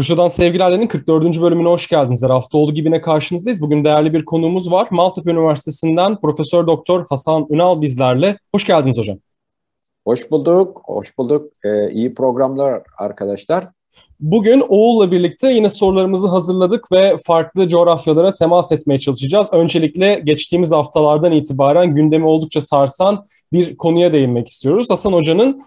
Rusya'dan Sevgiler'lerin 44. bölümüne hoş geldiniz. Her hafta olduğu gibi karşınızdayız. Bugün değerli bir konuğumuz var. Maltepe Üniversitesi'nden Profesör Doktor Hasan Ünal bizlerle. Hoş geldiniz hocam. Hoş bulduk, hoş bulduk. Ee, iyi programlar arkadaşlar. Bugün Oğul'la birlikte yine sorularımızı hazırladık ve farklı coğrafyalara temas etmeye çalışacağız. Öncelikle geçtiğimiz haftalardan itibaren gündemi oldukça sarsan bir konuya değinmek istiyoruz. Hasan Hoca'nın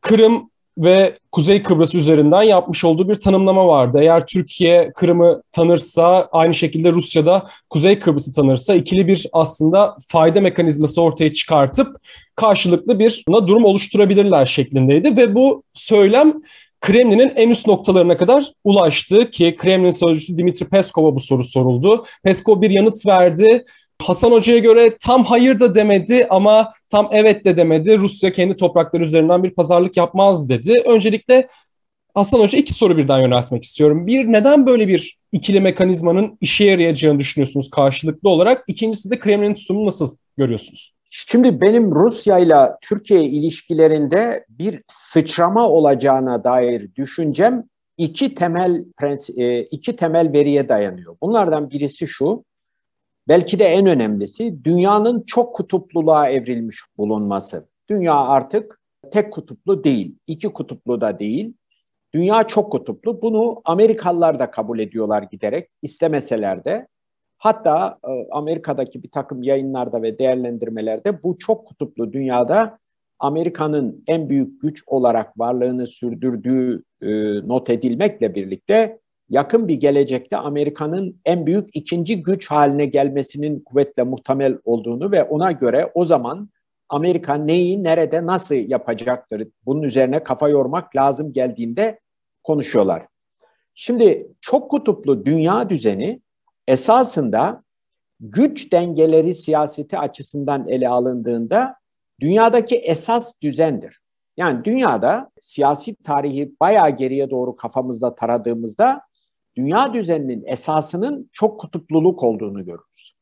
Kırım ve Kuzey Kıbrıs üzerinden yapmış olduğu bir tanımlama vardı. Eğer Türkiye Kırım'ı tanırsa, aynı şekilde Rusya'da Kuzey Kıbrıs'ı tanırsa ikili bir aslında fayda mekanizması ortaya çıkartıp karşılıklı bir durum oluşturabilirler şeklindeydi ve bu söylem Kremlin'in en üst noktalarına kadar ulaştı ki Kremlin sözcüsü Dimitri Peskov'a bu soru soruldu. Peskov bir yanıt verdi. Hasan Hoca'ya göre tam hayır da demedi ama tam evet de demedi. Rusya kendi toprakları üzerinden bir pazarlık yapmaz dedi. Öncelikle Hasan Hoca iki soru birden yöneltmek istiyorum. Bir, neden böyle bir ikili mekanizmanın işe yarayacağını düşünüyorsunuz karşılıklı olarak? İkincisi de Kremlin'in tutumunu nasıl görüyorsunuz? Şimdi benim Rusya ile Türkiye ilişkilerinde bir sıçrama olacağına dair düşüncem iki temel e, iki temel veriye dayanıyor. Bunlardan birisi şu. Belki de en önemlisi dünyanın çok kutupluluğa evrilmiş bulunması. Dünya artık tek kutuplu değil, iki kutuplu da değil. Dünya çok kutuplu. Bunu Amerikalılar da kabul ediyorlar giderek istemeseler de. Hatta e, Amerika'daki bir takım yayınlarda ve değerlendirmelerde bu çok kutuplu dünyada Amerika'nın en büyük güç olarak varlığını sürdürdüğü e, not edilmekle birlikte yakın bir gelecekte Amerika'nın en büyük ikinci güç haline gelmesinin kuvvetle muhtemel olduğunu ve ona göre o zaman Amerika neyi, nerede, nasıl yapacaktır? Bunun üzerine kafa yormak lazım geldiğinde konuşuyorlar. Şimdi çok kutuplu dünya düzeni esasında güç dengeleri siyaseti açısından ele alındığında dünyadaki esas düzendir. Yani dünyada siyasi tarihi bayağı geriye doğru kafamızda taradığımızda dünya düzeninin esasının çok kutupluluk olduğunu görürüz.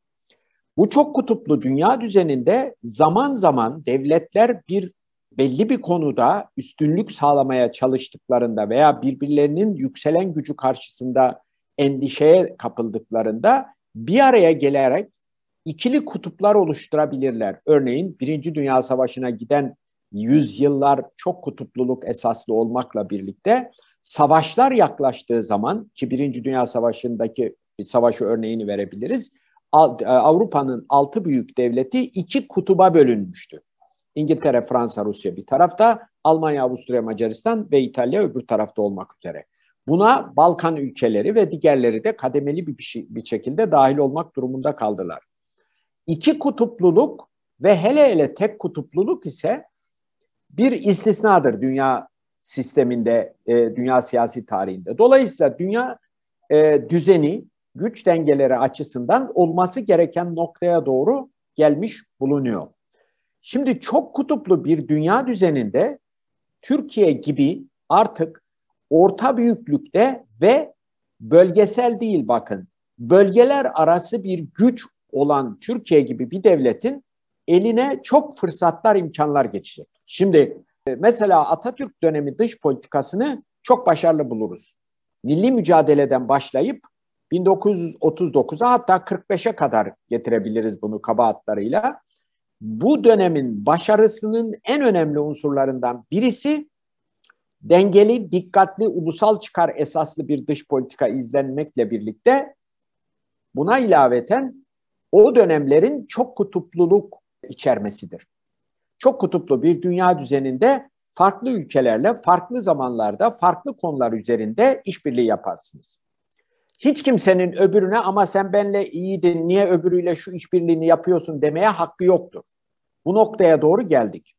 Bu çok kutuplu dünya düzeninde zaman zaman devletler bir belli bir konuda üstünlük sağlamaya çalıştıklarında veya birbirlerinin yükselen gücü karşısında endişeye kapıldıklarında bir araya gelerek ikili kutuplar oluşturabilirler. Örneğin Birinci Dünya Savaşı'na giden yüzyıllar çok kutupluluk esaslı olmakla birlikte savaşlar yaklaştığı zaman ki Birinci Dünya Savaşı'ndaki savaşı örneğini verebiliriz. E, Avrupa'nın altı büyük devleti iki kutuba bölünmüştü. İngiltere, Fransa, Rusya bir tarafta, Almanya, Avusturya, Macaristan ve İtalya öbür tarafta olmak üzere. Buna Balkan ülkeleri ve diğerleri de kademeli bir, şey, bir şekilde dahil olmak durumunda kaldılar. İki kutupluluk ve hele hele tek kutupluluk ise bir istisnadır dünya sisteminde, e, dünya siyasi tarihinde. Dolayısıyla dünya e, düzeni, güç dengeleri açısından olması gereken noktaya doğru gelmiş bulunuyor. Şimdi çok kutuplu bir dünya düzeninde Türkiye gibi artık orta büyüklükte ve bölgesel değil bakın, bölgeler arası bir güç olan Türkiye gibi bir devletin eline çok fırsatlar, imkanlar geçecek. Şimdi mesela Atatürk dönemi dış politikasını çok başarılı buluruz. Milli mücadeleden başlayıp 1939'a hatta 45'e kadar getirebiliriz bunu kaba hatlarıyla. Bu dönemin başarısının en önemli unsurlarından birisi dengeli, dikkatli, ulusal çıkar esaslı bir dış politika izlenmekle birlikte buna ilaveten o dönemlerin çok kutupluluk içermesidir çok kutuplu bir dünya düzeninde farklı ülkelerle farklı zamanlarda farklı konular üzerinde işbirliği yaparsınız. Hiç kimsenin öbürüne ama sen benle iyiydin, niye öbürüyle şu işbirliğini yapıyorsun demeye hakkı yoktur. Bu noktaya doğru geldik.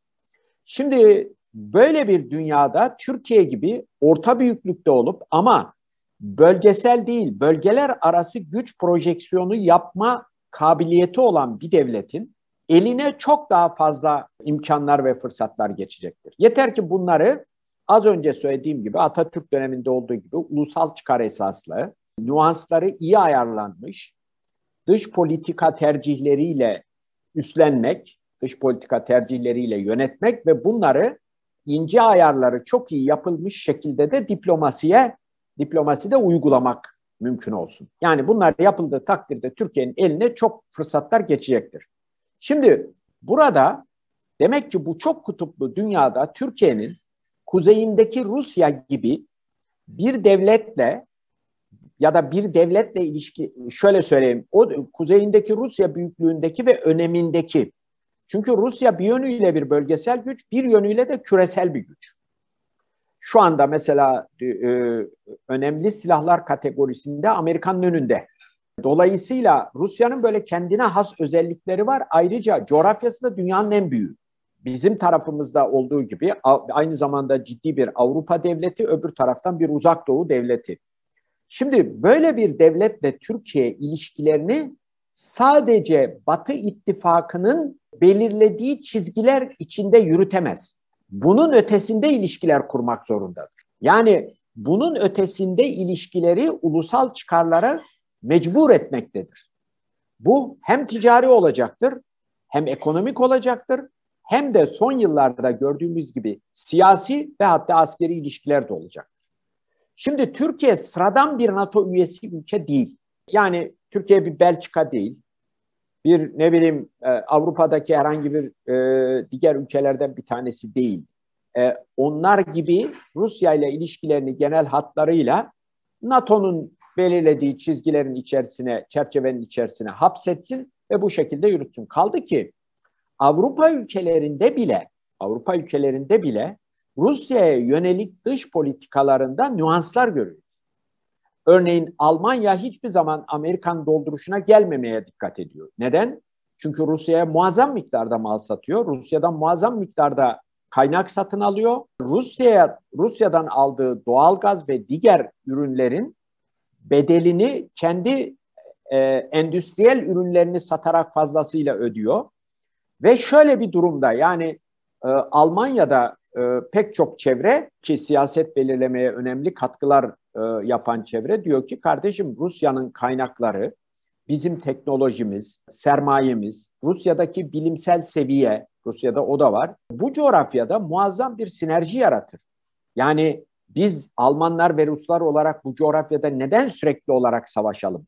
Şimdi böyle bir dünyada Türkiye gibi orta büyüklükte olup ama bölgesel değil, bölgeler arası güç projeksiyonu yapma kabiliyeti olan bir devletin eline çok daha fazla imkanlar ve fırsatlar geçecektir. Yeter ki bunları az önce söylediğim gibi Atatürk döneminde olduğu gibi ulusal çıkar esaslı, nüansları iyi ayarlanmış, dış politika tercihleriyle üstlenmek, dış politika tercihleriyle yönetmek ve bunları ince ayarları çok iyi yapılmış şekilde de diplomasiye diplomasi de uygulamak mümkün olsun. Yani bunlar yapıldığı takdirde Türkiye'nin eline çok fırsatlar geçecektir. Şimdi burada demek ki bu çok kutuplu dünyada Türkiye'nin kuzeyindeki Rusya gibi bir devletle ya da bir devletle ilişki şöyle söyleyeyim o kuzeyindeki Rusya büyüklüğündeki ve önemindeki çünkü Rusya bir yönüyle bir bölgesel güç bir yönüyle de küresel bir güç. Şu anda mesela e, önemli silahlar kategorisinde Amerika'nın önünde. Dolayısıyla Rusya'nın böyle kendine has özellikleri var. Ayrıca coğrafyası da dünyanın en büyüğü. Bizim tarafımızda olduğu gibi aynı zamanda ciddi bir Avrupa devleti, öbür taraftan bir uzak doğu devleti. Şimdi böyle bir devletle Türkiye ilişkilerini sadece Batı ittifakının belirlediği çizgiler içinde yürütemez. Bunun ötesinde ilişkiler kurmak zorundadır. Yani bunun ötesinde ilişkileri ulusal çıkarlara mecbur etmektedir. Bu hem ticari olacaktır, hem ekonomik olacaktır, hem de son yıllarda gördüğümüz gibi siyasi ve hatta askeri ilişkiler de olacak. Şimdi Türkiye sıradan bir NATO üyesi ülke değil. Yani Türkiye bir Belçika değil. Bir ne bileyim e, Avrupa'daki herhangi bir e, diğer ülkelerden bir tanesi değil. E, onlar gibi Rusya ile ilişkilerini genel hatlarıyla NATO'nun belirlediği çizgilerin içerisine, çerçevenin içerisine hapsetsin ve bu şekilde yürütsün. Kaldı ki Avrupa ülkelerinde bile Avrupa ülkelerinde bile Rusya'ya yönelik dış politikalarında nüanslar görüyoruz. Örneğin Almanya hiçbir zaman Amerikan dolduruşuna gelmemeye dikkat ediyor. Neden? Çünkü Rusya'ya muazzam miktarda mal satıyor. Rusya'dan muazzam miktarda kaynak satın alıyor. Rusya'ya Rusya'dan aldığı doğal gaz ve diğer ürünlerin bedelini kendi e, endüstriyel ürünlerini satarak fazlasıyla ödüyor. Ve şöyle bir durumda yani e, Almanya'da e, pek çok çevre ki siyaset belirlemeye önemli katkılar e, yapan çevre diyor ki kardeşim Rusya'nın kaynakları, bizim teknolojimiz, sermayemiz, Rusya'daki bilimsel seviye, Rusya'da o da var. Bu coğrafyada muazzam bir sinerji yaratır. Yani biz Almanlar ve Ruslar olarak bu coğrafyada neden sürekli olarak savaşalım?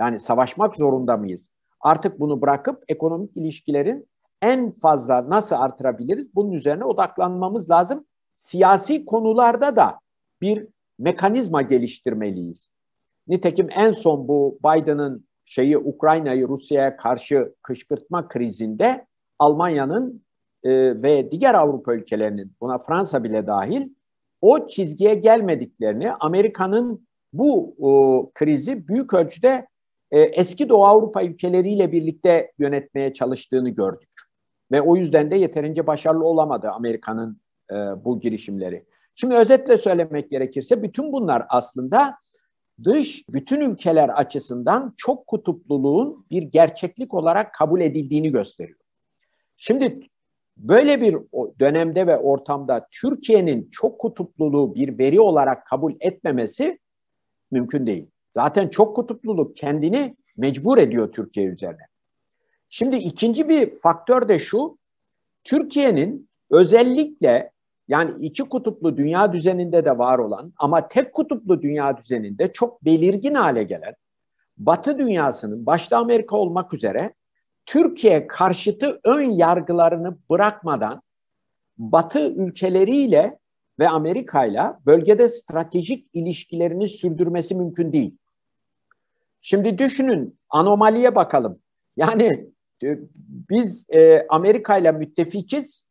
Yani savaşmak zorunda mıyız? Artık bunu bırakıp ekonomik ilişkilerin en fazla nasıl artırabiliriz? Bunun üzerine odaklanmamız lazım. Siyasi konularda da bir mekanizma geliştirmeliyiz. Nitekim en son bu Biden'ın şeyi Ukrayna'yı Rusya'ya karşı kışkırtma krizinde Almanya'nın e, ve diğer Avrupa ülkelerinin buna Fransa bile dahil o çizgiye gelmediklerini Amerika'nın bu o, krizi büyük ölçüde e, eski Doğu Avrupa ülkeleriyle birlikte yönetmeye çalıştığını gördük. Ve o yüzden de yeterince başarılı olamadı Amerika'nın e, bu girişimleri. Şimdi özetle söylemek gerekirse bütün bunlar aslında dış bütün ülkeler açısından çok kutupluluğun bir gerçeklik olarak kabul edildiğini gösteriyor. Şimdi böyle bir dönemde ve ortamda Türkiye'nin çok kutupluluğu bir veri olarak kabul etmemesi mümkün değil. Zaten çok kutupluluk kendini mecbur ediyor Türkiye üzerine. Şimdi ikinci bir faktör de şu, Türkiye'nin özellikle yani iki kutuplu dünya düzeninde de var olan ama tek kutuplu dünya düzeninde çok belirgin hale gelen Batı dünyasının başta Amerika olmak üzere Türkiye karşıtı ön yargılarını bırakmadan Batı ülkeleriyle ve Amerika ile bölgede stratejik ilişkilerini sürdürmesi mümkün değil. Şimdi düşünün anomaliye bakalım. Yani biz e, Amerika ile müttefikiz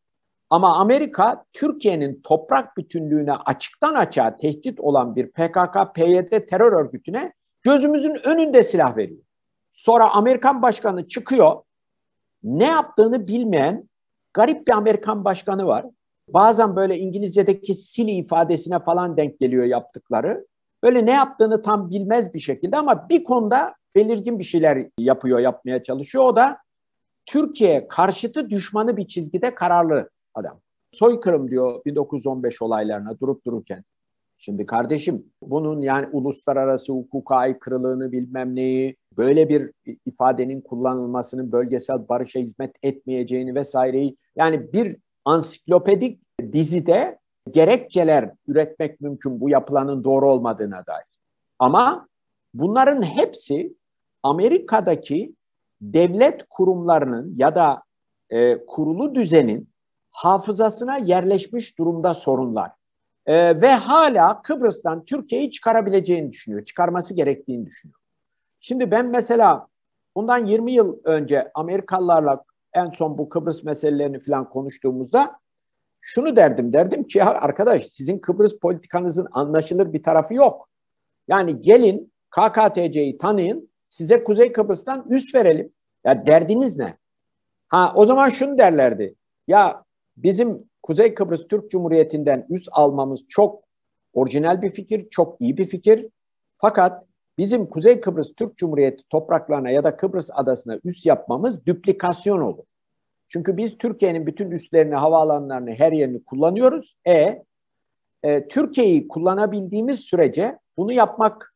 ama Amerika Türkiye'nin toprak bütünlüğüne açıktan açığa tehdit olan bir PKK, PYD terör örgütüne gözümüzün önünde silah veriyor. Sonra Amerikan başkanı çıkıyor. Ne yaptığını bilmeyen garip bir Amerikan başkanı var. Bazen böyle İngilizce'deki silly ifadesine falan denk geliyor yaptıkları. Böyle ne yaptığını tam bilmez bir şekilde ama bir konuda belirgin bir şeyler yapıyor, yapmaya çalışıyor. O da Türkiye karşıtı düşmanı bir çizgide kararlı adam. Soykırım diyor 1915 olaylarına durup dururken. Şimdi kardeşim bunun yani uluslararası hukuka aykırılığını bilmem neyi, böyle bir ifadenin kullanılmasının bölgesel barışa hizmet etmeyeceğini vesaireyi yani bir ansiklopedik dizide gerekçeler üretmek mümkün bu yapılanın doğru olmadığına dair. Ama bunların hepsi Amerika'daki devlet kurumlarının ya da e, kurulu düzenin hafızasına yerleşmiş durumda sorunlar. E, ve hala Kıbrıs'tan Türkiye'yi çıkarabileceğini düşünüyor, çıkarması gerektiğini düşünüyor. Şimdi ben mesela bundan 20 yıl önce Amerikalılarla en son bu Kıbrıs meselelerini falan konuştuğumuzda şunu derdim. Derdim ki ya arkadaş sizin Kıbrıs politikanızın anlaşılır bir tarafı yok. Yani gelin KKTC'yi tanıyın size Kuzey Kıbrıs'tan üst verelim. Ya derdiniz ne? Ha o zaman şunu derlerdi. Ya bizim Kuzey Kıbrıs Türk Cumhuriyeti'nden üst almamız çok orijinal bir fikir, çok iyi bir fikir. Fakat bizim Kuzey Kıbrıs Türk Cumhuriyeti topraklarına ya da Kıbrıs adasına üst yapmamız duplikasyon olur. Çünkü biz Türkiye'nin bütün üslerini, havaalanlarını, her yerini kullanıyoruz. E, e Türkiye'yi kullanabildiğimiz sürece bunu yapmak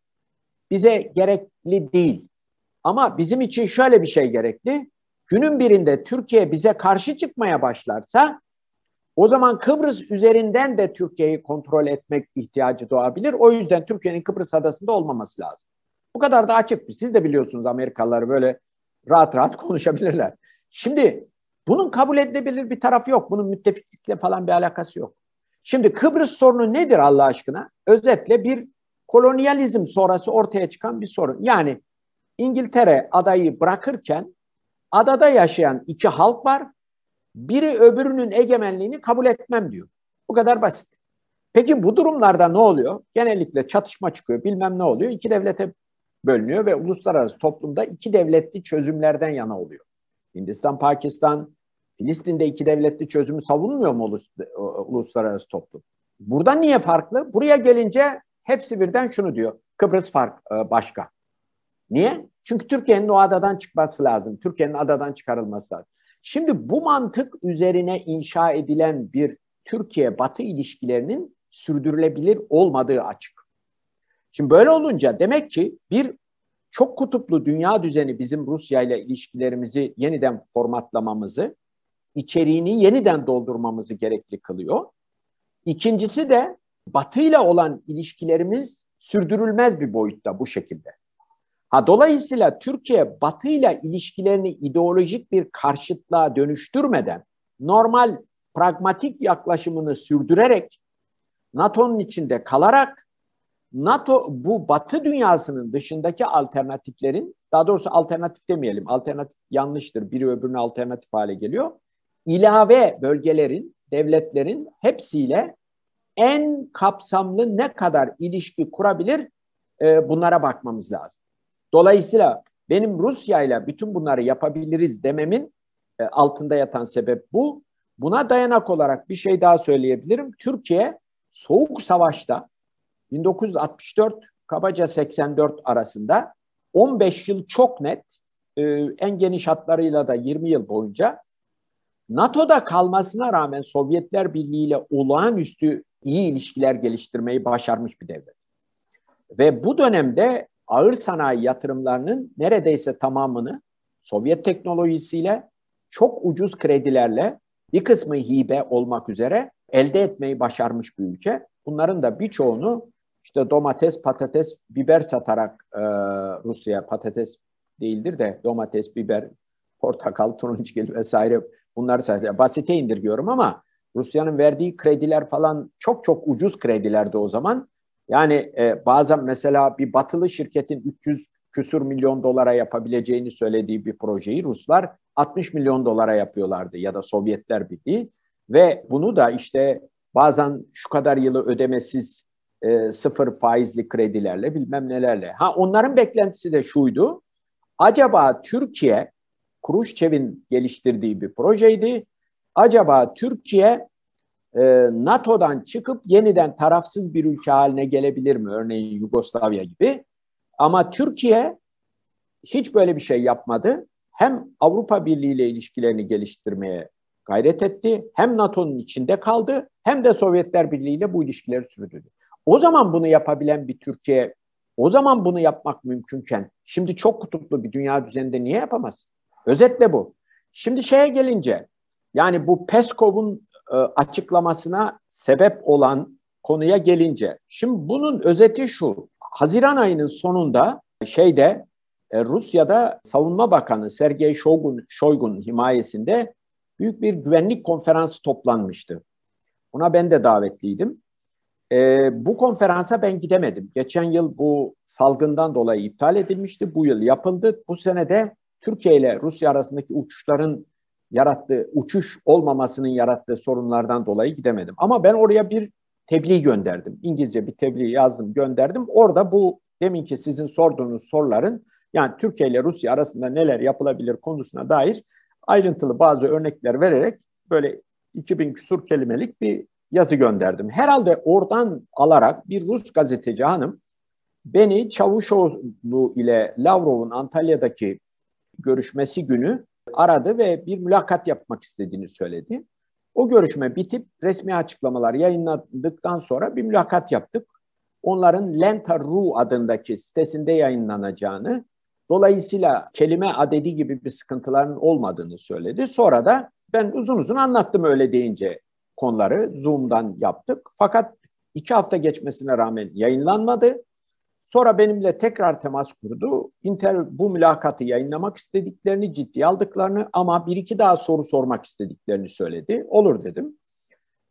bize gerekli değil. Ama bizim için şöyle bir şey gerekli. Günün birinde Türkiye bize karşı çıkmaya başlarsa o zaman Kıbrıs üzerinden de Türkiye'yi kontrol etmek ihtiyacı doğabilir. O yüzden Türkiye'nin Kıbrıs adasında olmaması lazım. Bu kadar da açık. Siz de biliyorsunuz Amerikalılar böyle rahat rahat konuşabilirler. Şimdi bunun kabul edilebilir bir tarafı yok. Bunun müttefiklikle falan bir alakası yok. Şimdi Kıbrıs sorunu nedir Allah aşkına? Özetle bir kolonyalizm sonrası ortaya çıkan bir sorun. Yani İngiltere adayı bırakırken adada yaşayan iki halk var. Biri öbürünün egemenliğini kabul etmem diyor. Bu kadar basit. Peki bu durumlarda ne oluyor? Genellikle çatışma çıkıyor, bilmem ne oluyor. İki devlete bölünüyor ve uluslararası toplumda iki devletli çözümlerden yana oluyor. Hindistan, Pakistan, Filistin'de iki devletli çözümü savunmuyor mu uluslararası toplum? Burada niye farklı? Buraya gelince hepsi birden şunu diyor. Kıbrıs fark e, başka. Niye? Çünkü Türkiye'nin o adadan çıkması lazım. Türkiye'nin adadan çıkarılması lazım. Şimdi bu mantık üzerine inşa edilen bir Türkiye-Batı ilişkilerinin sürdürülebilir olmadığı açık. Şimdi böyle olunca demek ki bir çok kutuplu dünya düzeni bizim Rusya ile ilişkilerimizi yeniden formatlamamızı, içeriğini yeniden doldurmamızı gerekli kılıyor. İkincisi de Batı ile olan ilişkilerimiz sürdürülmez bir boyutta bu şekilde. Ha, dolayısıyla Türkiye Batı ile ilişkilerini ideolojik bir karşıtlığa dönüştürmeden normal pragmatik yaklaşımını sürdürerek NATO'nun içinde kalarak NATO bu Batı dünyasının dışındaki alternatiflerin daha doğrusu alternatif demeyelim. Alternatif yanlıştır. Biri öbürüne alternatif hale geliyor. İlave bölgelerin, devletlerin hepsiyle en kapsamlı ne kadar ilişki kurabilir e, bunlara bakmamız lazım. Dolayısıyla benim Rusya ile bütün bunları yapabiliriz dememin e, altında yatan sebep bu. Buna dayanak olarak bir şey daha söyleyebilirim. Türkiye Soğuk Savaş'ta 1964 kabaca 84 arasında 15 yıl çok net e, en geniş hatlarıyla da 20 yıl boyunca NATO'da kalmasına rağmen Sovyetler Birliği ile olağanüstü iyi ilişkiler geliştirmeyi başarmış bir devlet. Ve bu dönemde ağır sanayi yatırımlarının neredeyse tamamını Sovyet teknolojisiyle çok ucuz kredilerle bir kısmı hibe olmak üzere elde etmeyi başarmış bir ülke. Bunların da birçoğunu işte domates, patates, biber satarak e, Rusya patates değildir de domates, biber, portakal, turunçgil vesaire bunları sadece basite indirgiyorum ama Rusya'nın verdiği krediler falan çok çok ucuz kredilerdi o zaman. Yani e, bazen mesela bir batılı şirketin 300 küsur milyon dolara yapabileceğini söylediği bir projeyi Ruslar 60 milyon dolara yapıyorlardı ya da Sovyetler Birliği ve bunu da işte bazen şu kadar yılı ödemesiz e, sıfır faizli kredilerle bilmem nelerle. Ha onların beklentisi de şuydu. Acaba Türkiye Kuruşçev'in geliştirdiği bir projeydi. Acaba Türkiye e, NATO'dan çıkıp yeniden tarafsız bir ülke haline gelebilir mi? Örneğin Yugoslavya gibi. Ama Türkiye hiç böyle bir şey yapmadı. Hem Avrupa Birliği ile ilişkilerini geliştirmeye gayret etti. Hem NATO'nun içinde kaldı hem de Sovyetler Birliği ile bu ilişkileri sürdürdü. O zaman bunu yapabilen bir Türkiye, o zaman bunu yapmak mümkünken şimdi çok kutuplu bir dünya düzeninde niye yapamaz? Özetle bu. Şimdi şeye gelince yani bu Peskov'un e, açıklamasına sebep olan konuya gelince. Şimdi bunun özeti şu. Haziran ayının sonunda şeyde e, Rusya'da Savunma Bakanı Sergey Shoigun, Shoigun himayesinde büyük bir güvenlik konferansı toplanmıştı. Buna ben de davetliydim. E, bu konferansa ben gidemedim. Geçen yıl bu salgından dolayı iptal edilmişti. Bu yıl yapıldı. Bu sene de Türkiye ile Rusya arasındaki uçuşların yarattığı, uçuş olmamasının yarattığı sorunlardan dolayı gidemedim. Ama ben oraya bir tebliğ gönderdim. İngilizce bir tebliğ yazdım, gönderdim. Orada bu deminki sizin sorduğunuz soruların yani Türkiye ile Rusya arasında neler yapılabilir konusuna dair ayrıntılı bazı örnekler vererek böyle 2000 küsur kelimelik bir yazı gönderdim. Herhalde oradan alarak bir Rus gazeteci hanım beni Çavuşoğlu ile Lavrov'un Antalya'daki görüşmesi günü aradı ve bir mülakat yapmak istediğini söyledi. O görüşme bitip resmi açıklamalar yayınladıktan sonra bir mülakat yaptık. Onların Lenta.ru adındaki sitesinde yayınlanacağını, dolayısıyla kelime adedi gibi bir sıkıntıların olmadığını söyledi. Sonra da ben uzun uzun anlattım öyle deyince konuları Zoom'dan yaptık. Fakat iki hafta geçmesine rağmen yayınlanmadı. Sonra benimle tekrar temas kurdu. Intel bu mülakatı yayınlamak istediklerini, ciddiye aldıklarını ama bir iki daha soru sormak istediklerini söyledi. Olur dedim.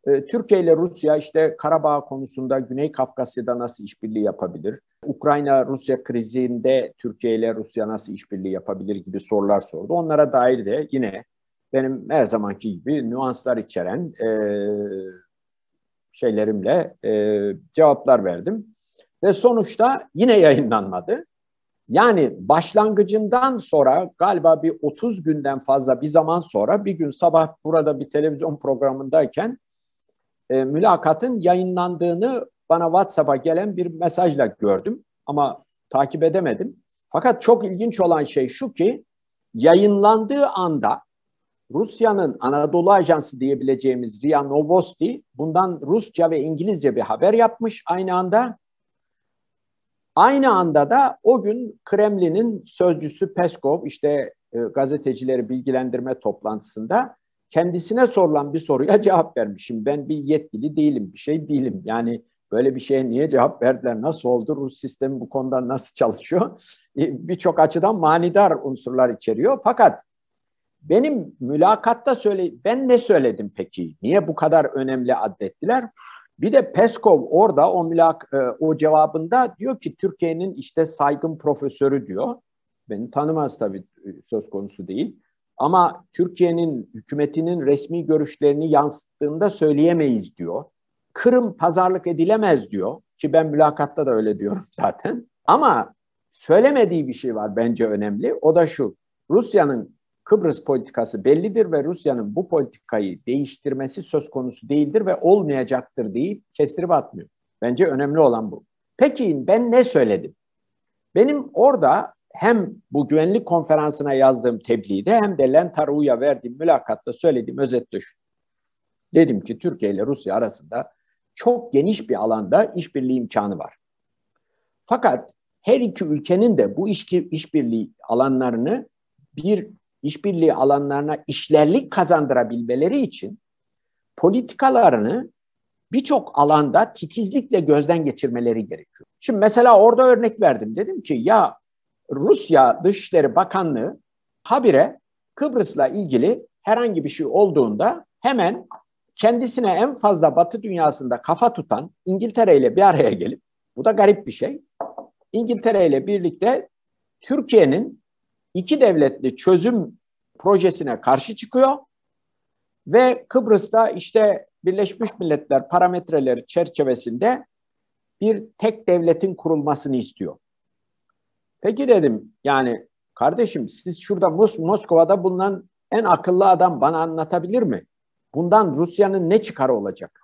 Ee, Türkiye ile Rusya işte Karabağ konusunda Güney Kafkasya'da nasıl işbirliği yapabilir? Ukrayna-Rusya krizinde Türkiye ile Rusya nasıl işbirliği yapabilir gibi sorular sordu. Onlara dair de yine benim her zamanki gibi nüanslar içeren e, şeylerimle e, cevaplar verdim. Ve sonuçta yine yayınlanmadı. Yani başlangıcından sonra galiba bir 30 günden fazla bir zaman sonra bir gün sabah burada bir televizyon programındayken e, mülakatın yayınlandığını bana WhatsApp'a gelen bir mesajla gördüm ama takip edemedim. Fakat çok ilginç olan şey şu ki yayınlandığı anda Rusya'nın Anadolu Ajansı diyebileceğimiz RIA Novosti bundan Rusça ve İngilizce bir haber yapmış aynı anda. Aynı anda da o gün Kremlin'in sözcüsü Peskov işte e, gazetecileri bilgilendirme toplantısında kendisine sorulan bir soruya cevap vermişim. Ben bir yetkili değilim, bir şey değilim. Yani böyle bir şeye niye cevap verdiler, nasıl oldu, Rus sistemi bu konuda nasıl çalışıyor? E, birçok açıdan manidar unsurlar içeriyor. Fakat benim mülakatta söyle ben ne söyledim peki? Niye bu kadar önemli addettiler? Bir de Peskov orada o mülak e, o cevabında diyor ki Türkiye'nin işte saygın profesörü diyor. Beni tanımaz tabii e, söz konusu değil. Ama Türkiye'nin hükümetinin resmi görüşlerini yansıttığında söyleyemeyiz diyor. Kırım pazarlık edilemez diyor ki ben mülakatta da öyle diyorum zaten. Ama söylemediği bir şey var bence önemli. O da şu. Rusya'nın Kıbrıs politikası bellidir ve Rusya'nın bu politikayı değiştirmesi söz konusu değildir ve olmayacaktır deyip kestirip atmıyor. Bence önemli olan bu. Peki ben ne söyledim? Benim orada hem bu güvenlik konferansına yazdığım tebliğde hem de Lentaru'ya verdiğim mülakatta söylediğim özetle şu. Dedim ki Türkiye ile Rusya arasında çok geniş bir alanda işbirliği imkanı var. Fakat her iki ülkenin de bu işbirliği alanlarını bir işbirliği alanlarına işlerlik kazandırabilmeleri için politikalarını birçok alanda titizlikle gözden geçirmeleri gerekiyor. Şimdi mesela orada örnek verdim. Dedim ki ya Rusya Dışişleri Bakanlığı habire Kıbrıs'la ilgili herhangi bir şey olduğunda hemen kendisine en fazla Batı dünyasında kafa tutan İngiltere ile bir araya gelip bu da garip bir şey. İngiltere ile birlikte Türkiye'nin iki devletli çözüm projesine karşı çıkıyor ve Kıbrıs'ta işte Birleşmiş Milletler parametreleri çerçevesinde bir tek devletin kurulmasını istiyor. Peki dedim yani kardeşim siz şurada Mos Moskova'da bulunan en akıllı adam bana anlatabilir mi? Bundan Rusya'nın ne çıkarı olacak?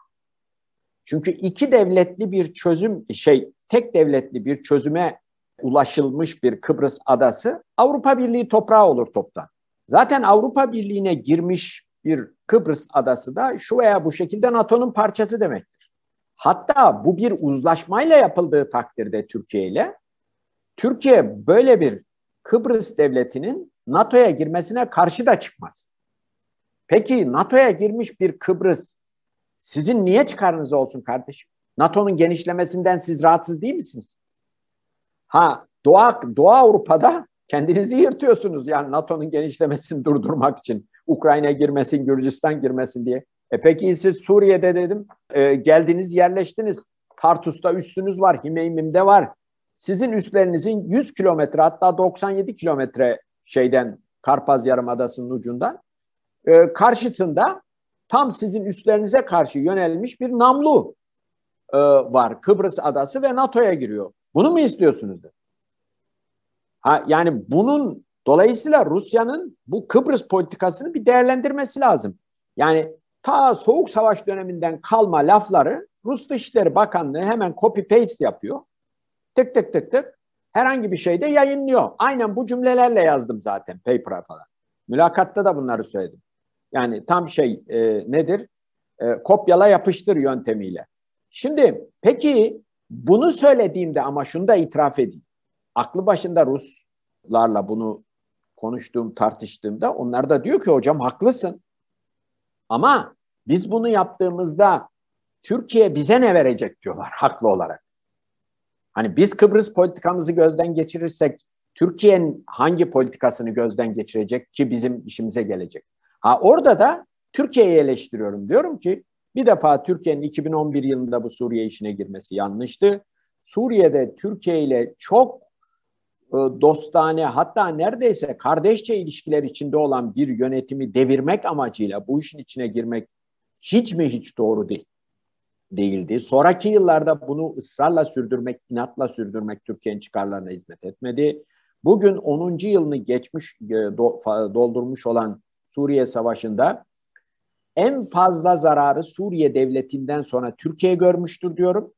Çünkü iki devletli bir çözüm şey tek devletli bir çözüme ulaşılmış bir Kıbrıs adası Avrupa Birliği toprağı olur toptan. Zaten Avrupa Birliği'ne girmiş bir Kıbrıs adası da şu veya bu şekilde NATO'nun parçası demektir. Hatta bu bir uzlaşmayla yapıldığı takdirde Türkiye ile Türkiye böyle bir Kıbrıs devletinin NATO'ya girmesine karşı da çıkmaz. Peki NATO'ya girmiş bir Kıbrıs Sizin niye çıkarınız olsun kardeşim? NATO'nun genişlemesinden siz rahatsız değil misiniz? Ha Doğu, Doğu Avrupa'da kendinizi yırtıyorsunuz yani NATO'nun genişlemesini durdurmak için. Ukrayna girmesin, Gürcistan girmesin diye. E peki siz Suriye'de dedim e, geldiniz yerleştiniz. Tartus'ta üstünüz var, Himeymim'de var. Sizin üstlerinizin 100 kilometre hatta 97 kilometre şeyden Karpaz Yarımadası'nın ucundan e, karşısında tam sizin üstlerinize karşı yönelmiş bir namlu e, var. Kıbrıs adası ve NATO'ya giriyor. Bunu mu istiyorsunuz? Ha, yani bunun dolayısıyla Rusya'nın bu Kıbrıs politikasını bir değerlendirmesi lazım. Yani ta Soğuk Savaş döneminden kalma lafları Rus Dışişleri Bakanlığı hemen copy paste yapıyor. Tık tık tık tık herhangi bir şeyde yayınlıyor. Aynen bu cümlelerle yazdım zaten paper'a falan. Mülakatta da bunları söyledim. Yani tam şey e, nedir? E, kopyala yapıştır yöntemiyle. Şimdi peki bunu söylediğimde ama şunu da itiraf edeyim. Aklı başında Ruslarla bunu konuştuğum, tartıştığımda onlar da diyor ki hocam haklısın. Ama biz bunu yaptığımızda Türkiye bize ne verecek diyorlar haklı olarak. Hani biz Kıbrıs politikamızı gözden geçirirsek Türkiye'nin hangi politikasını gözden geçirecek ki bizim işimize gelecek? Ha orada da Türkiye'yi eleştiriyorum. Diyorum ki bir defa Türkiye'nin 2011 yılında bu Suriye işine girmesi yanlıştı. Suriye'de Türkiye ile çok e, dostane hatta neredeyse kardeşçe ilişkiler içinde olan bir yönetimi devirmek amacıyla bu işin içine girmek hiç mi hiç doğru değil değildi. Sonraki yıllarda bunu ısrarla sürdürmek, inatla sürdürmek Türkiye'nin çıkarlarına hizmet etmedi. Bugün 10. yılını geçmiş, e, doldurmuş olan Suriye Savaşı'nda en fazla zararı Suriye devletinden sonra Türkiye görmüştür diyorum.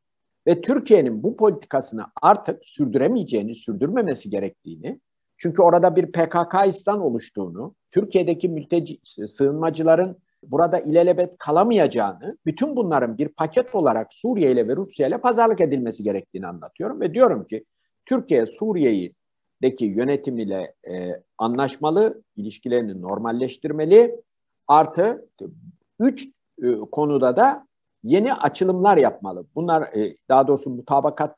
Ve Türkiye'nin bu politikasını artık sürdüremeyeceğini, sürdürmemesi gerektiğini, çünkü orada bir PKK-İstan oluştuğunu, Türkiye'deki mülteci, sığınmacıların burada ilelebet kalamayacağını, bütün bunların bir paket olarak Suriye ile ve Rusya ile pazarlık edilmesi gerektiğini anlatıyorum. Ve diyorum ki Türkiye Suriye'deki yönetimiyle e, anlaşmalı, ilişkilerini normalleştirmeli. Artı üç e, konuda da yeni açılımlar yapmalı. Bunlar e, daha doğrusu mutabakat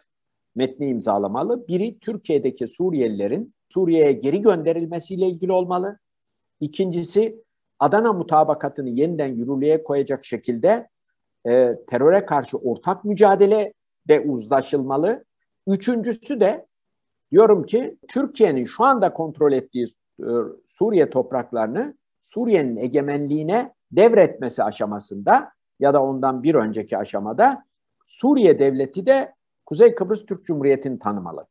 metni imzalamalı. Biri Türkiye'deki Suriyelilerin Suriye'ye geri gönderilmesiyle ilgili olmalı. İkincisi Adana mutabakatını yeniden yürürlüğe koyacak şekilde e, teröre karşı ortak mücadele de uzlaşılmalı. Üçüncüsü de diyorum ki Türkiye'nin şu anda kontrol ettiği e, Suriye topraklarını Suriye'nin egemenliğine devretmesi aşamasında ya da ondan bir önceki aşamada Suriye devleti de Kuzey Kıbrıs Türk Cumhuriyeti'ni tanımalı.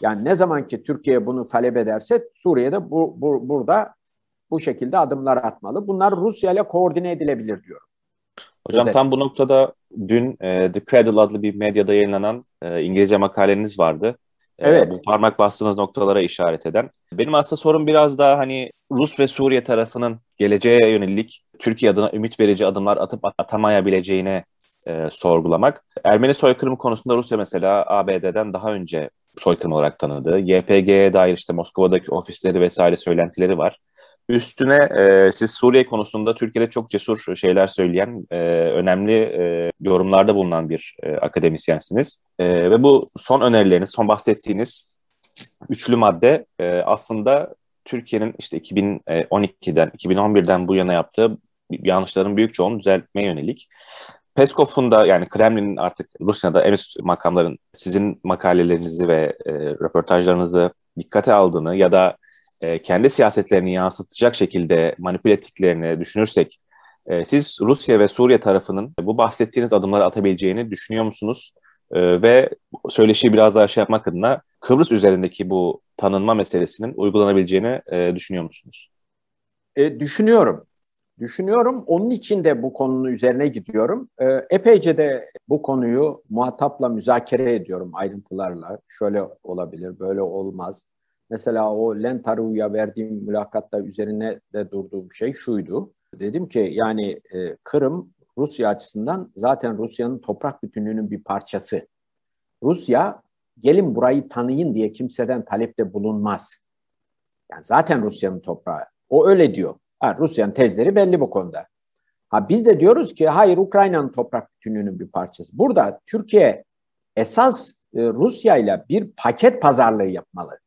Yani ne zaman ki Türkiye bunu talep ederse Suriye'de bu, bu, burada bu şekilde adımlar atmalı. Bunlar Rusya ile koordine edilebilir diyorum. Hocam Özellikle. tam bu noktada dün e, The Cradle adlı bir medyada yayınlanan e, İngilizce makaleniz vardı. E, evet. bu parmak bastığınız noktalara işaret eden. Benim aslında sorum biraz daha hani Rus ve Suriye tarafının geleceğe yönelik Türkiye adına ümit verici adımlar atıp atamayabileceğine e, sorgulamak. Ermeni soykırımı konusunda Rusya mesela ABD'den daha önce soykırım olarak tanıdığı, YPG'ye dair işte Moskova'daki ofisleri vesaire söylentileri var. Üstüne e, siz Suriye konusunda Türkiye'de çok cesur şeyler söyleyen, e, önemli e, yorumlarda bulunan bir e, akademisyensiniz. E, ve bu son önerileriniz, son bahsettiğiniz üçlü madde e, aslında Türkiye'nin işte 2012'den, 2011'den bu yana yaptığı yanlışların büyük çoğunu düzeltmeye yönelik. Peskov'un da yani Kremlin'in artık Rusya'da en üst makamların sizin makalelerinizi ve e, röportajlarınızı dikkate aldığını ya da e, kendi siyasetlerini yansıtacak şekilde manipüle ettiklerini düşünürsek e, siz Rusya ve Suriye tarafının bu bahsettiğiniz adımları atabileceğini düşünüyor musunuz? E, ve söyleşiyi biraz daha şey yapmak adına Kıbrıs üzerindeki bu tanınma meselesinin uygulanabileceğini e, düşünüyor musunuz? E, düşünüyorum. Düşünüyorum. Onun için de bu konunun üzerine gidiyorum. E, epeyce de bu konuyu muhatapla müzakere ediyorum ayrıntılarla. Şöyle olabilir, böyle olmaz. Mesela o Lentaru'ya verdiğim mülakatta üzerine de durduğum şey şuydu. Dedim ki yani e, Kırım Rusya açısından zaten Rusya'nın toprak bütünlüğünün bir parçası. Rusya gelin burayı tanıyın diye kimseden talepte bulunmaz. Yani zaten Rusya'nın toprağı. O öyle diyor. Ha, Rusya'nın tezleri belli bu konuda. Ha biz de diyoruz ki hayır Ukrayna'nın toprak bütünlüğünün bir parçası. Burada Türkiye esas e, Rusya ile bir paket pazarlığı yapmalı.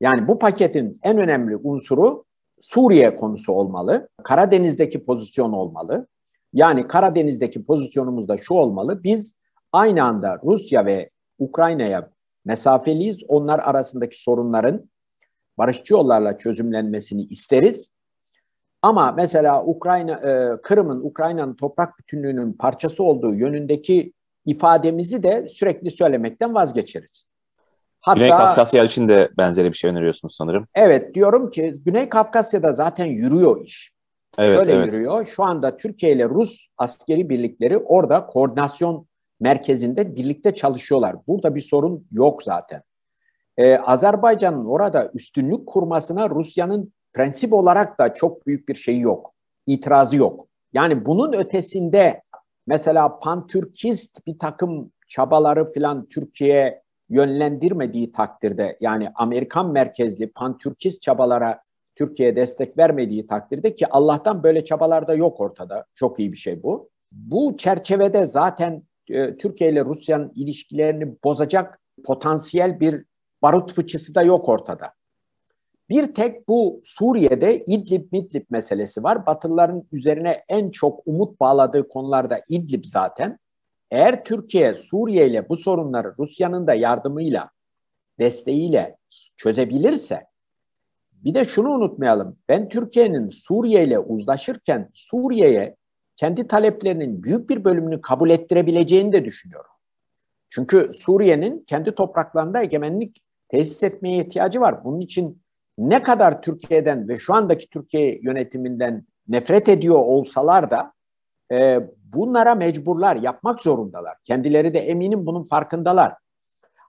Yani bu paketin en önemli unsuru Suriye konusu olmalı. Karadeniz'deki pozisyon olmalı. Yani Karadeniz'deki pozisyonumuz da şu olmalı. Biz aynı anda Rusya ve Ukrayna'ya mesafeliyiz. Onlar arasındaki sorunların barışçı yollarla çözümlenmesini isteriz. Ama mesela Ukrayna e, Kırım'ın Ukrayna'nın toprak bütünlüğünün parçası olduğu yönündeki ifademizi de sürekli söylemekten vazgeçeriz. Hatta, Güney Kafkasya için de benzeri bir şey öneriyorsunuz sanırım. Evet diyorum ki Güney Kafkasya'da zaten yürüyor iş. Evet, Şöyle evet. yürüyor. Şu anda Türkiye ile Rus askeri birlikleri orada koordinasyon merkezinde birlikte çalışıyorlar. Burada bir sorun yok zaten. Ee, Azerbaycan'ın orada üstünlük kurmasına Rusya'nın prensip olarak da çok büyük bir şey yok. İtirazı yok. Yani bunun ötesinde mesela pantürkist bir takım çabaları filan Türkiye yönlendirmediği takdirde yani Amerikan merkezli pantürkist çabalara Türkiye destek vermediği takdirde ki Allah'tan böyle çabalar da yok ortada. Çok iyi bir şey bu. Bu çerçevede zaten e, Türkiye ile Rusya'nın ilişkilerini bozacak potansiyel bir barut fıçısı da yok ortada. Bir tek bu Suriye'de İdlib Midlib meselesi var. Batılıların üzerine en çok umut bağladığı konularda İdlib zaten. Eğer Türkiye Suriye ile bu sorunları Rusya'nın da yardımıyla, desteğiyle çözebilirse bir de şunu unutmayalım. Ben Türkiye'nin Suriye ile uzlaşırken Suriye'ye kendi taleplerinin büyük bir bölümünü kabul ettirebileceğini de düşünüyorum. Çünkü Suriye'nin kendi topraklarında egemenlik tesis etmeye ihtiyacı var. Bunun için ne kadar Türkiye'den ve şu andaki Türkiye yönetiminden nefret ediyor olsalar da e, bunlara mecburlar, yapmak zorundalar. Kendileri de eminim bunun farkındalar.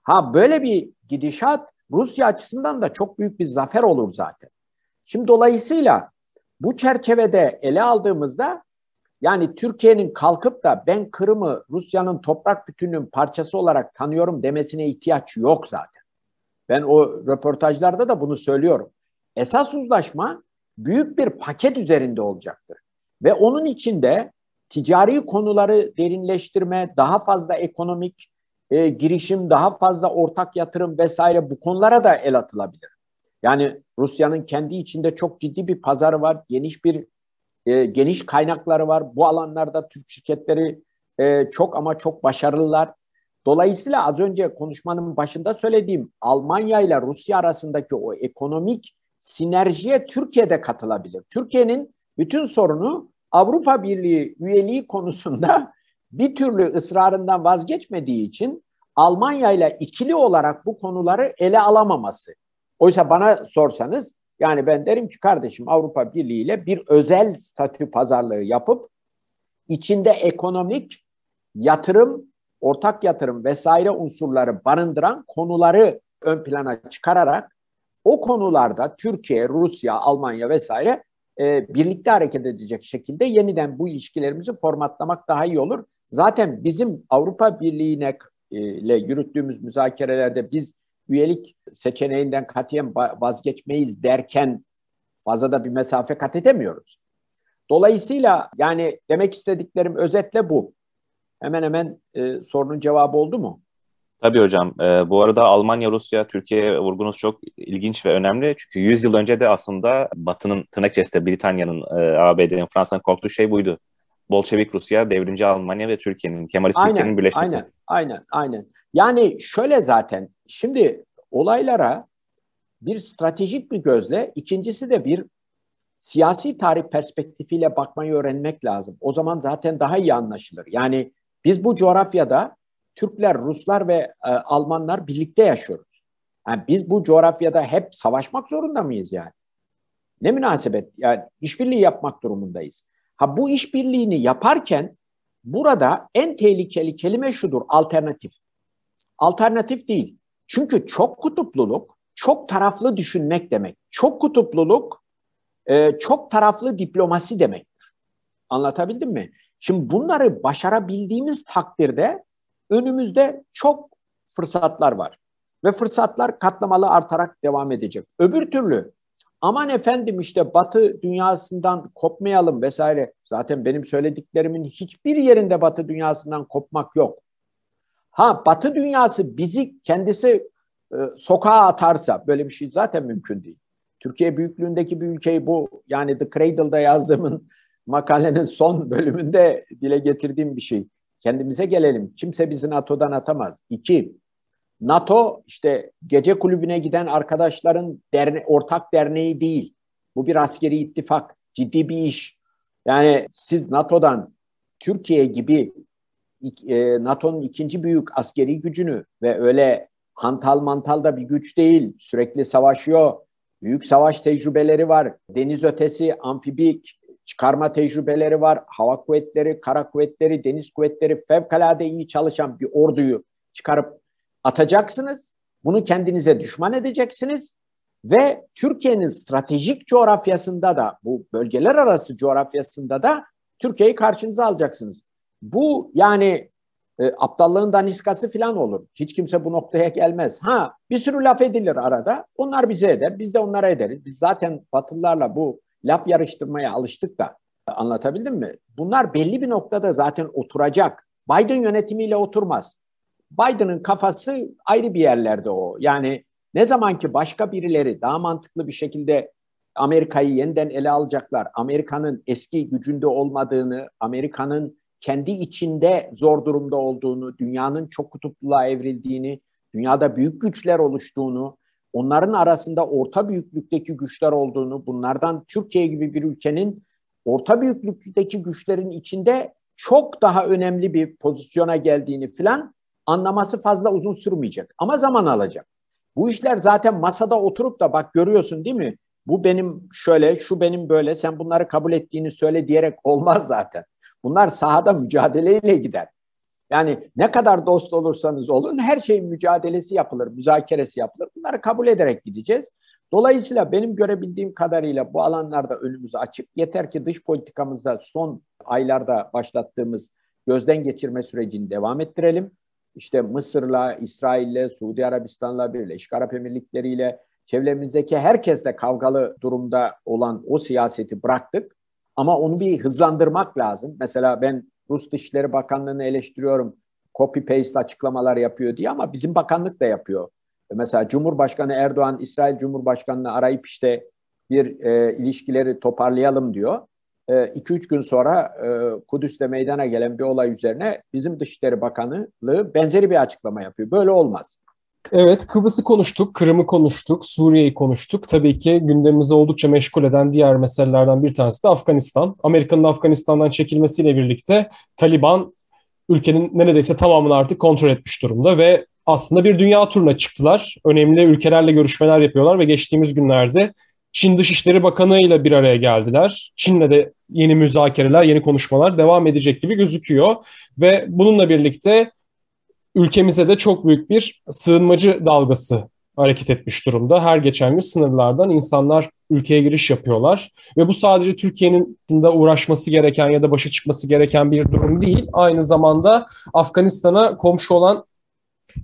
Ha böyle bir gidişat Rusya açısından da çok büyük bir zafer olur zaten. Şimdi dolayısıyla bu çerçevede ele aldığımızda yani Türkiye'nin kalkıp da ben Kırım'ı Rusya'nın toprak bütünlüğün parçası olarak tanıyorum demesine ihtiyaç yok zaten. Ben o röportajlarda da bunu söylüyorum. Esas uzlaşma büyük bir paket üzerinde olacaktır. Ve onun içinde ticari konuları derinleştirme, daha fazla ekonomik e, girişim, daha fazla ortak yatırım vesaire bu konulara da el atılabilir. Yani Rusya'nın kendi içinde çok ciddi bir pazarı var, geniş bir e, geniş kaynakları var. Bu alanlarda Türk şirketleri e, çok ama çok başarılılar. Dolayısıyla az önce konuşmanın başında söylediğim Almanya ile Rusya arasındaki o ekonomik sinerjiye Türkiye'de katılabilir. Türkiye'nin bütün sorunu Avrupa Birliği üyeliği konusunda bir türlü ısrarından vazgeçmediği için Almanya ile ikili olarak bu konuları ele alamaması. Oysa bana sorsanız yani ben derim ki kardeşim Avrupa Birliği ile bir özel statü pazarlığı yapıp içinde ekonomik, yatırım, ortak yatırım vesaire unsurları barındıran konuları ön plana çıkararak o konularda Türkiye, Rusya, Almanya vesaire e, birlikte hareket edecek şekilde yeniden bu ilişkilerimizi formatlamak daha iyi olur. Zaten bizim Avrupa Birliği'ne e, ile yürüttüğümüz müzakerelerde biz üyelik seçeneğinden katiyen vazgeçmeyiz derken fazla da bir mesafe kat edemiyoruz. Dolayısıyla yani demek istediklerim özetle bu. Hemen hemen e, sorunun cevabı oldu mu? Tabii hocam. E, bu arada Almanya, Rusya, Türkiye vurgunuz çok ilginç ve önemli. Çünkü 100 yıl önce de aslında Batı'nın tırnak içerisinde Britanya'nın, e, ABD'nin, Fransa'nın korktuğu şey buydu. Bolşevik Rusya, devrimci Almanya ve Türkiye'nin, Kemalist aynen, Türkiye'nin birleşmesi. Aynen, aynen, aynen. Yani şöyle zaten, şimdi olaylara bir stratejik bir gözle, ikincisi de bir siyasi tarih perspektifiyle bakmayı öğrenmek lazım. O zaman zaten daha iyi anlaşılır. Yani biz bu coğrafyada Türkler, Ruslar ve e, Almanlar birlikte yaşıyoruz. Yani biz bu coğrafyada hep savaşmak zorunda mıyız yani? Ne münasebet? Yani işbirliği yapmak durumundayız. Ha bu işbirliğini yaparken burada en tehlikeli kelime şudur, alternatif. Alternatif değil. Çünkü çok kutupluluk, çok taraflı düşünmek demek. Çok kutupluluk, e, çok taraflı diplomasi demektir. Anlatabildim mi? Şimdi bunları başarabildiğimiz takdirde önümüzde çok fırsatlar var. Ve fırsatlar katlamalı artarak devam edecek. Öbür türlü aman efendim işte Batı dünyasından kopmayalım vesaire. Zaten benim söylediklerimin hiçbir yerinde Batı dünyasından kopmak yok. Ha Batı dünyası bizi kendisi e, sokağa atarsa böyle bir şey zaten mümkün değil. Türkiye büyüklüğündeki bir ülkeyi bu yani The Cradle'da yazdığımın makalenin son bölümünde dile getirdiğim bir şey. Kendimize gelelim. Kimse bizi NATO'dan atamaz. İki, NATO işte gece kulübüne giden arkadaşların derne ortak derneği değil. Bu bir askeri ittifak, ciddi bir iş. Yani siz NATO'dan Türkiye gibi NATO'nun ikinci büyük askeri gücünü ve öyle hantal mantal da bir güç değil. Sürekli savaşıyor. Büyük savaş tecrübeleri var. Deniz ötesi, amfibik çıkarma tecrübeleri var. Hava kuvvetleri, kara kuvvetleri, deniz kuvvetleri fevkalade iyi çalışan bir orduyu çıkarıp atacaksınız. Bunu kendinize düşman edeceksiniz ve Türkiye'nin stratejik coğrafyasında da bu bölgeler arası coğrafyasında da Türkiye'yi karşınıza alacaksınız. Bu yani e, aptallığın daniskası falan olur. Hiç kimse bu noktaya gelmez. Ha bir sürü laf edilir arada. Onlar bize eder. Biz de onlara ederiz. Biz zaten Batılılarla bu laf yarıştırmaya alıştık da anlatabildim mi? Bunlar belli bir noktada zaten oturacak. Biden yönetimiyle oturmaz. Biden'ın kafası ayrı bir yerlerde o. Yani ne zaman ki başka birileri daha mantıklı bir şekilde Amerika'yı yeniden ele alacaklar, Amerika'nın eski gücünde olmadığını, Amerika'nın kendi içinde zor durumda olduğunu, dünyanın çok kutupluluğa evrildiğini, dünyada büyük güçler oluştuğunu, onların arasında orta büyüklükteki güçler olduğunu, bunlardan Türkiye gibi bir ülkenin orta büyüklükteki güçlerin içinde çok daha önemli bir pozisyona geldiğini filan anlaması fazla uzun sürmeyecek ama zaman alacak. Bu işler zaten masada oturup da bak görüyorsun değil mi? Bu benim şöyle, şu benim böyle, sen bunları kabul ettiğini söyle diyerek olmaz zaten. Bunlar sahada mücadeleyle gider. Yani ne kadar dost olursanız olun her şeyin mücadelesi yapılır, müzakeresi yapılır. Bunları kabul ederek gideceğiz. Dolayısıyla benim görebildiğim kadarıyla bu alanlarda önümüz açık. Yeter ki dış politikamızda son aylarda başlattığımız gözden geçirme sürecini devam ettirelim işte Mısır'la, İsrail'le, Suudi Arabistan'la, Birleşik Arap Emirlikleri'yle, çevremizdeki herkesle kavgalı durumda olan o siyaseti bıraktık. Ama onu bir hızlandırmak lazım. Mesela ben Rus Dışişleri Bakanlığı'nı eleştiriyorum. Copy paste açıklamalar yapıyor diye ama bizim bakanlık da yapıyor. Mesela Cumhurbaşkanı Erdoğan İsrail Cumhurbaşkanı'nı arayıp işte bir e, ilişkileri toparlayalım diyor. 2-3 ee, gün sonra e, Kudüs'te meydana gelen bir olay üzerine bizim Dışişleri Bakanlığı benzeri bir açıklama yapıyor. Böyle olmaz. Evet, Kıbrıs'ı konuştuk, Kırım'ı konuştuk, Suriye'yi konuştuk. Tabii ki gündemimizi oldukça meşgul eden diğer meselelerden bir tanesi de Afganistan. Amerika'nın Afganistan'dan çekilmesiyle birlikte Taliban ülkenin neredeyse tamamını artık kontrol etmiş durumda ve aslında bir dünya turuna çıktılar. Önemli ülkelerle görüşmeler yapıyorlar ve geçtiğimiz günlerde Çin Dışişleri Bakanı ile bir araya geldiler. Çin'le de yeni müzakereler, yeni konuşmalar devam edecek gibi gözüküyor. Ve bununla birlikte ülkemize de çok büyük bir sığınmacı dalgası hareket etmiş durumda. Her geçen gün sınırlardan insanlar ülkeye giriş yapıyorlar. Ve bu sadece Türkiye'nin de uğraşması gereken ya da başa çıkması gereken bir durum değil. Aynı zamanda Afganistan'a komşu olan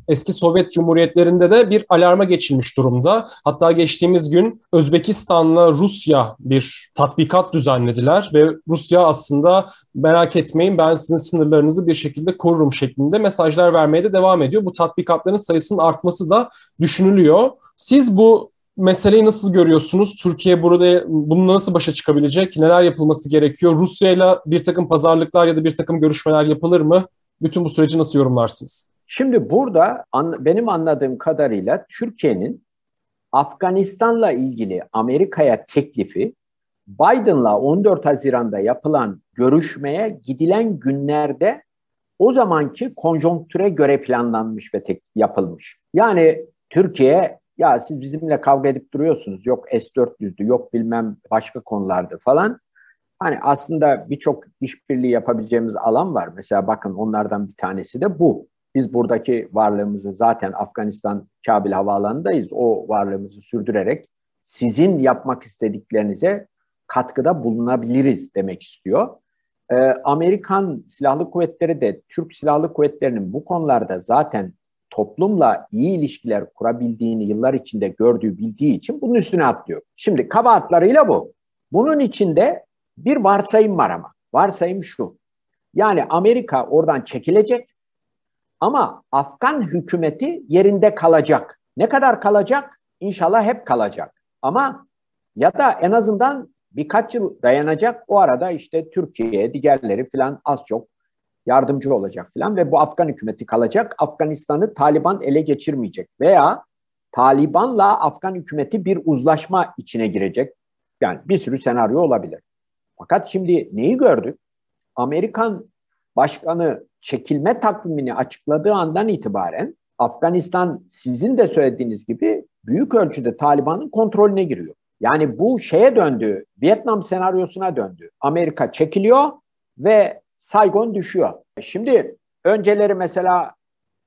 eski Sovyet Cumhuriyetlerinde de bir alarma geçilmiş durumda. Hatta geçtiğimiz gün Özbekistan'la Rusya bir tatbikat düzenlediler ve Rusya aslında merak etmeyin ben sizin sınırlarınızı bir şekilde korurum şeklinde mesajlar vermeye de devam ediyor. Bu tatbikatların sayısının artması da düşünülüyor. Siz bu meseleyi nasıl görüyorsunuz? Türkiye burada bununla nasıl başa çıkabilecek? Neler yapılması gerekiyor? Rusya ile bir takım pazarlıklar ya da bir takım görüşmeler yapılır mı? Bütün bu süreci nasıl yorumlarsınız? Şimdi burada an, benim anladığım kadarıyla Türkiye'nin Afganistan'la ilgili Amerika'ya teklifi Biden'la 14 Haziran'da yapılan görüşmeye gidilen günlerde o zamanki konjonktüre göre planlanmış ve tek yapılmış. Yani Türkiye ya siz bizimle kavga edip duruyorsunuz. Yok S-400'dü, yok bilmem başka konulardı falan. Hani aslında birçok işbirliği yapabileceğimiz alan var. Mesela bakın onlardan bir tanesi de bu. Biz buradaki varlığımızı zaten Afganistan Kabil Havaalanı'ndayız. O varlığımızı sürdürerek sizin yapmak istediklerinize katkıda bulunabiliriz demek istiyor. Ee, Amerikan Silahlı Kuvvetleri de Türk Silahlı Kuvvetleri'nin bu konularda zaten toplumla iyi ilişkiler kurabildiğini yıllar içinde gördüğü, bildiği için bunun üstüne atlıyor. Şimdi kabahatlarıyla bu. Bunun içinde bir varsayım var ama. Varsayım şu. Yani Amerika oradan çekilecek ama Afgan hükümeti yerinde kalacak. Ne kadar kalacak? İnşallah hep kalacak. Ama ya da en azından birkaç yıl dayanacak. O arada işte Türkiye, diğerleri falan az çok yardımcı olacak falan ve bu Afgan hükümeti kalacak. Afganistan'ı Taliban ele geçirmeyecek veya Taliban'la Afgan hükümeti bir uzlaşma içine girecek. Yani bir sürü senaryo olabilir. Fakat şimdi neyi gördük? Amerikan başkanı çekilme takvimini açıkladığı andan itibaren Afganistan sizin de söylediğiniz gibi büyük ölçüde Taliban'ın kontrolüne giriyor. Yani bu şeye döndü, Vietnam senaryosuna döndü. Amerika çekiliyor ve Saigon düşüyor. Şimdi önceleri mesela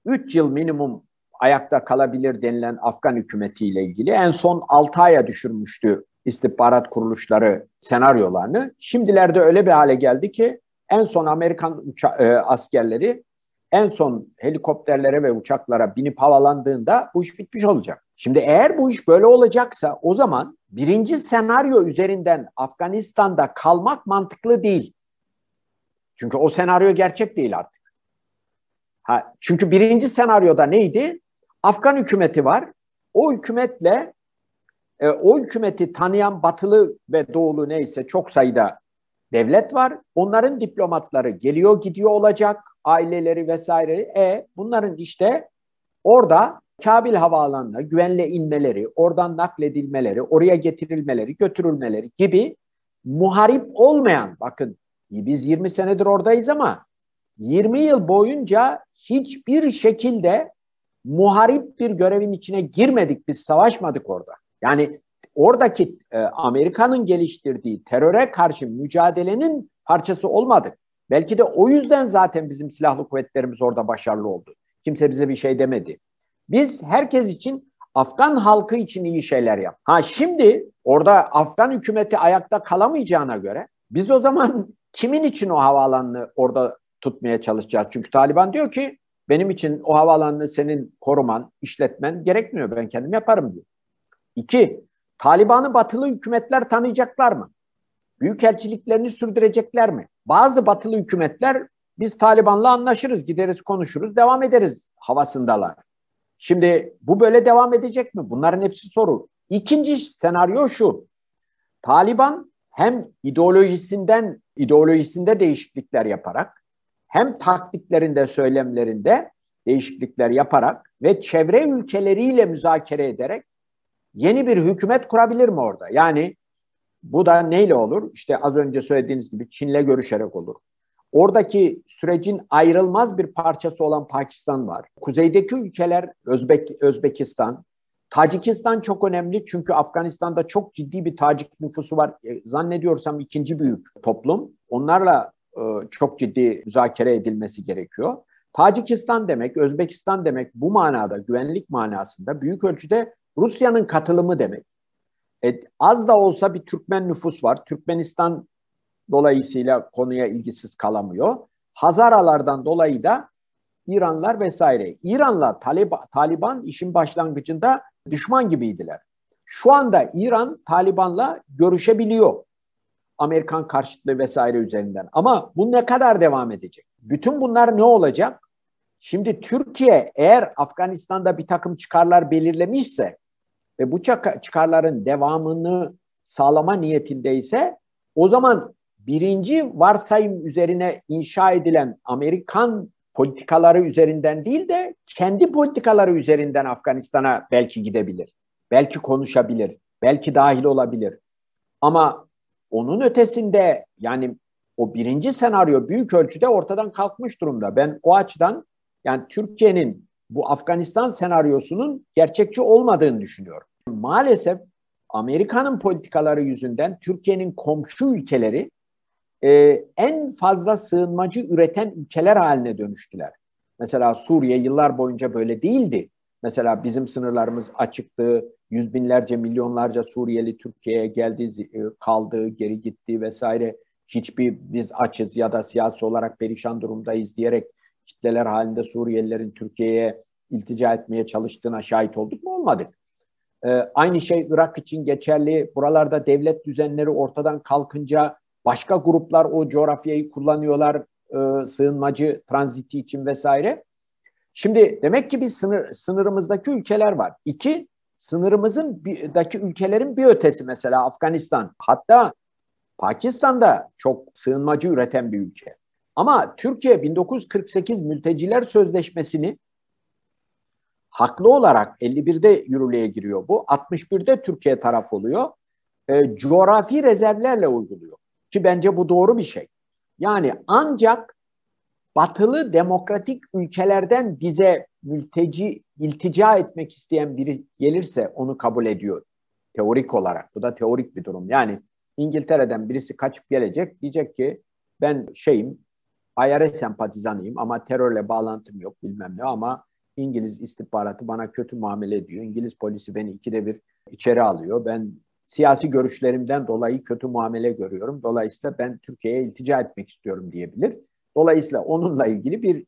3 yıl minimum ayakta kalabilir denilen Afgan hükümetiyle ilgili en son 6 aya düşürmüştü istihbarat kuruluşları senaryolarını. Şimdilerde öyle bir hale geldi ki en son Amerikan uça- e, askerleri en son helikopterlere ve uçaklara binip havalandığında bu iş bitmiş olacak. Şimdi eğer bu iş böyle olacaksa o zaman birinci senaryo üzerinden Afganistan'da kalmak mantıklı değil. Çünkü o senaryo gerçek değil artık. Ha, çünkü birinci senaryoda neydi? Afgan hükümeti var. O hükümetle e, o hükümeti tanıyan batılı ve doğulu neyse çok sayıda devlet var. Onların diplomatları geliyor gidiyor olacak. Aileleri vesaire. E bunların işte orada Kabil havaalanına güvenle inmeleri, oradan nakledilmeleri, oraya getirilmeleri, götürülmeleri gibi muharip olmayan, bakın biz 20 senedir oradayız ama 20 yıl boyunca hiçbir şekilde muharip bir görevin içine girmedik, biz savaşmadık orada. Yani oradaki e, Amerika'nın geliştirdiği teröre karşı mücadelenin parçası olmadık. Belki de o yüzden zaten bizim silahlı kuvvetlerimiz orada başarılı oldu. Kimse bize bir şey demedi. Biz herkes için Afgan halkı için iyi şeyler yap. Ha şimdi orada Afgan hükümeti ayakta kalamayacağına göre biz o zaman kimin için o havaalanını orada tutmaya çalışacağız? Çünkü Taliban diyor ki benim için o havaalanını senin koruman, işletmen gerekmiyor. Ben kendim yaparım diyor. İki, Taliban'ı batılı hükümetler tanıyacaklar mı? Büyükelçiliklerini sürdürecekler mi? Bazı batılı hükümetler biz Taliban'la anlaşırız, gideriz, konuşuruz, devam ederiz havasındalar. Şimdi bu böyle devam edecek mi? Bunların hepsi soru. İkinci senaryo şu. Taliban hem ideolojisinden ideolojisinde değişiklikler yaparak hem taktiklerinde, söylemlerinde değişiklikler yaparak ve çevre ülkeleriyle müzakere ederek yeni bir hükümet kurabilir mi orada? Yani bu da neyle olur? İşte az önce söylediğiniz gibi Çin'le görüşerek olur. Oradaki sürecin ayrılmaz bir parçası olan Pakistan var. Kuzeydeki ülkeler Özbek, Özbekistan, Tacikistan çok önemli çünkü Afganistan'da çok ciddi bir Tacik nüfusu var. E, zannediyorsam ikinci büyük toplum. Onlarla e, çok ciddi müzakere edilmesi gerekiyor. Tacikistan demek, Özbekistan demek bu manada, güvenlik manasında büyük ölçüde Rusya'nın katılımı demek. E, az da olsa bir Türkmen nüfus var. Türkmenistan dolayısıyla konuya ilgisiz kalamıyor. Hazaralardan dolayı da İranlar vesaire. İran'la Taliban, Taliban işin başlangıcında düşman gibiydiler. Şu anda İran Taliban'la görüşebiliyor. Amerikan karşıtlığı vesaire üzerinden. Ama bu ne kadar devam edecek? Bütün bunlar ne olacak? Şimdi Türkiye eğer Afganistan'da bir takım çıkarlar belirlemişse ve bu çıkarların devamını sağlama niyetindeyse o zaman birinci varsayım üzerine inşa edilen Amerikan politikaları üzerinden değil de kendi politikaları üzerinden Afganistan'a belki gidebilir. Belki konuşabilir. Belki dahil olabilir. Ama onun ötesinde yani o birinci senaryo büyük ölçüde ortadan kalkmış durumda. Ben o açıdan yani Türkiye'nin bu Afganistan senaryosunun gerçekçi olmadığını düşünüyorum. Maalesef Amerika'nın politikaları yüzünden Türkiye'nin komşu ülkeleri e, en fazla sığınmacı üreten ülkeler haline dönüştüler. Mesela Suriye yıllar boyunca böyle değildi. Mesela bizim sınırlarımız açıktı. Yüz binlerce, milyonlarca Suriyeli Türkiye'ye geldi, e, kaldı, geri gitti vesaire. Hiçbir biz açız ya da siyasi olarak perişan durumdayız diyerek kitleler halinde Suriyelilerin Türkiye'ye iltica etmeye çalıştığına şahit olduk mu? Olmadık. Ee, aynı şey Irak için geçerli. Buralarda devlet düzenleri ortadan kalkınca başka gruplar o coğrafyayı kullanıyorlar e, sığınmacı tranziti için vesaire. Şimdi demek ki bir sınır, sınırımızdaki ülkeler var. İki, sınırımızdaki ülkelerin bir ötesi mesela Afganistan. Hatta Pakistan'da çok sığınmacı üreten bir ülke. Ama Türkiye 1948 Mülteciler Sözleşmesi'ni haklı olarak 51'de yürürlüğe giriyor bu. 61'de Türkiye taraf oluyor. E, coğrafi rezervlerle uyguluyor. Ki bence bu doğru bir şey. Yani ancak batılı demokratik ülkelerden bize mülteci, iltica etmek isteyen biri gelirse onu kabul ediyor. Teorik olarak. Bu da teorik bir durum. Yani İngiltere'den birisi kaçıp gelecek. Diyecek ki ben şeyim IRS sempatizanıyım ama terörle bağlantım yok bilmem ne ama İngiliz istihbaratı bana kötü muamele ediyor. İngiliz polisi beni ikide bir içeri alıyor. Ben siyasi görüşlerimden dolayı kötü muamele görüyorum. Dolayısıyla ben Türkiye'ye iltica etmek istiyorum diyebilir. Dolayısıyla onunla ilgili bir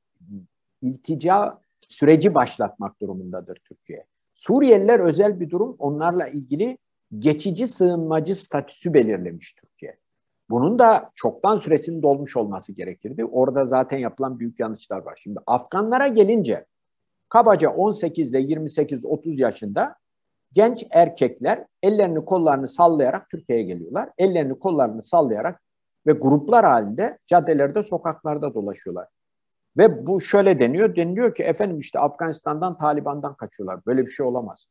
iltica süreci başlatmak durumundadır Türkiye. Suriyeliler özel bir durum. Onlarla ilgili geçici sığınmacı statüsü belirlemiş Türkiye. Bunun da çoktan süresinin dolmuş olması gerekirdi. Orada zaten yapılan büyük yanlışlar var. Şimdi Afganlara gelince kabaca 18 ile 28-30 yaşında genç erkekler ellerini kollarını sallayarak Türkiye'ye geliyorlar. Ellerini kollarını sallayarak ve gruplar halinde caddelerde, sokaklarda dolaşıyorlar. Ve bu şöyle deniyor, deniliyor ki efendim işte Afganistan'dan, Taliban'dan kaçıyorlar. Böyle bir şey olamaz.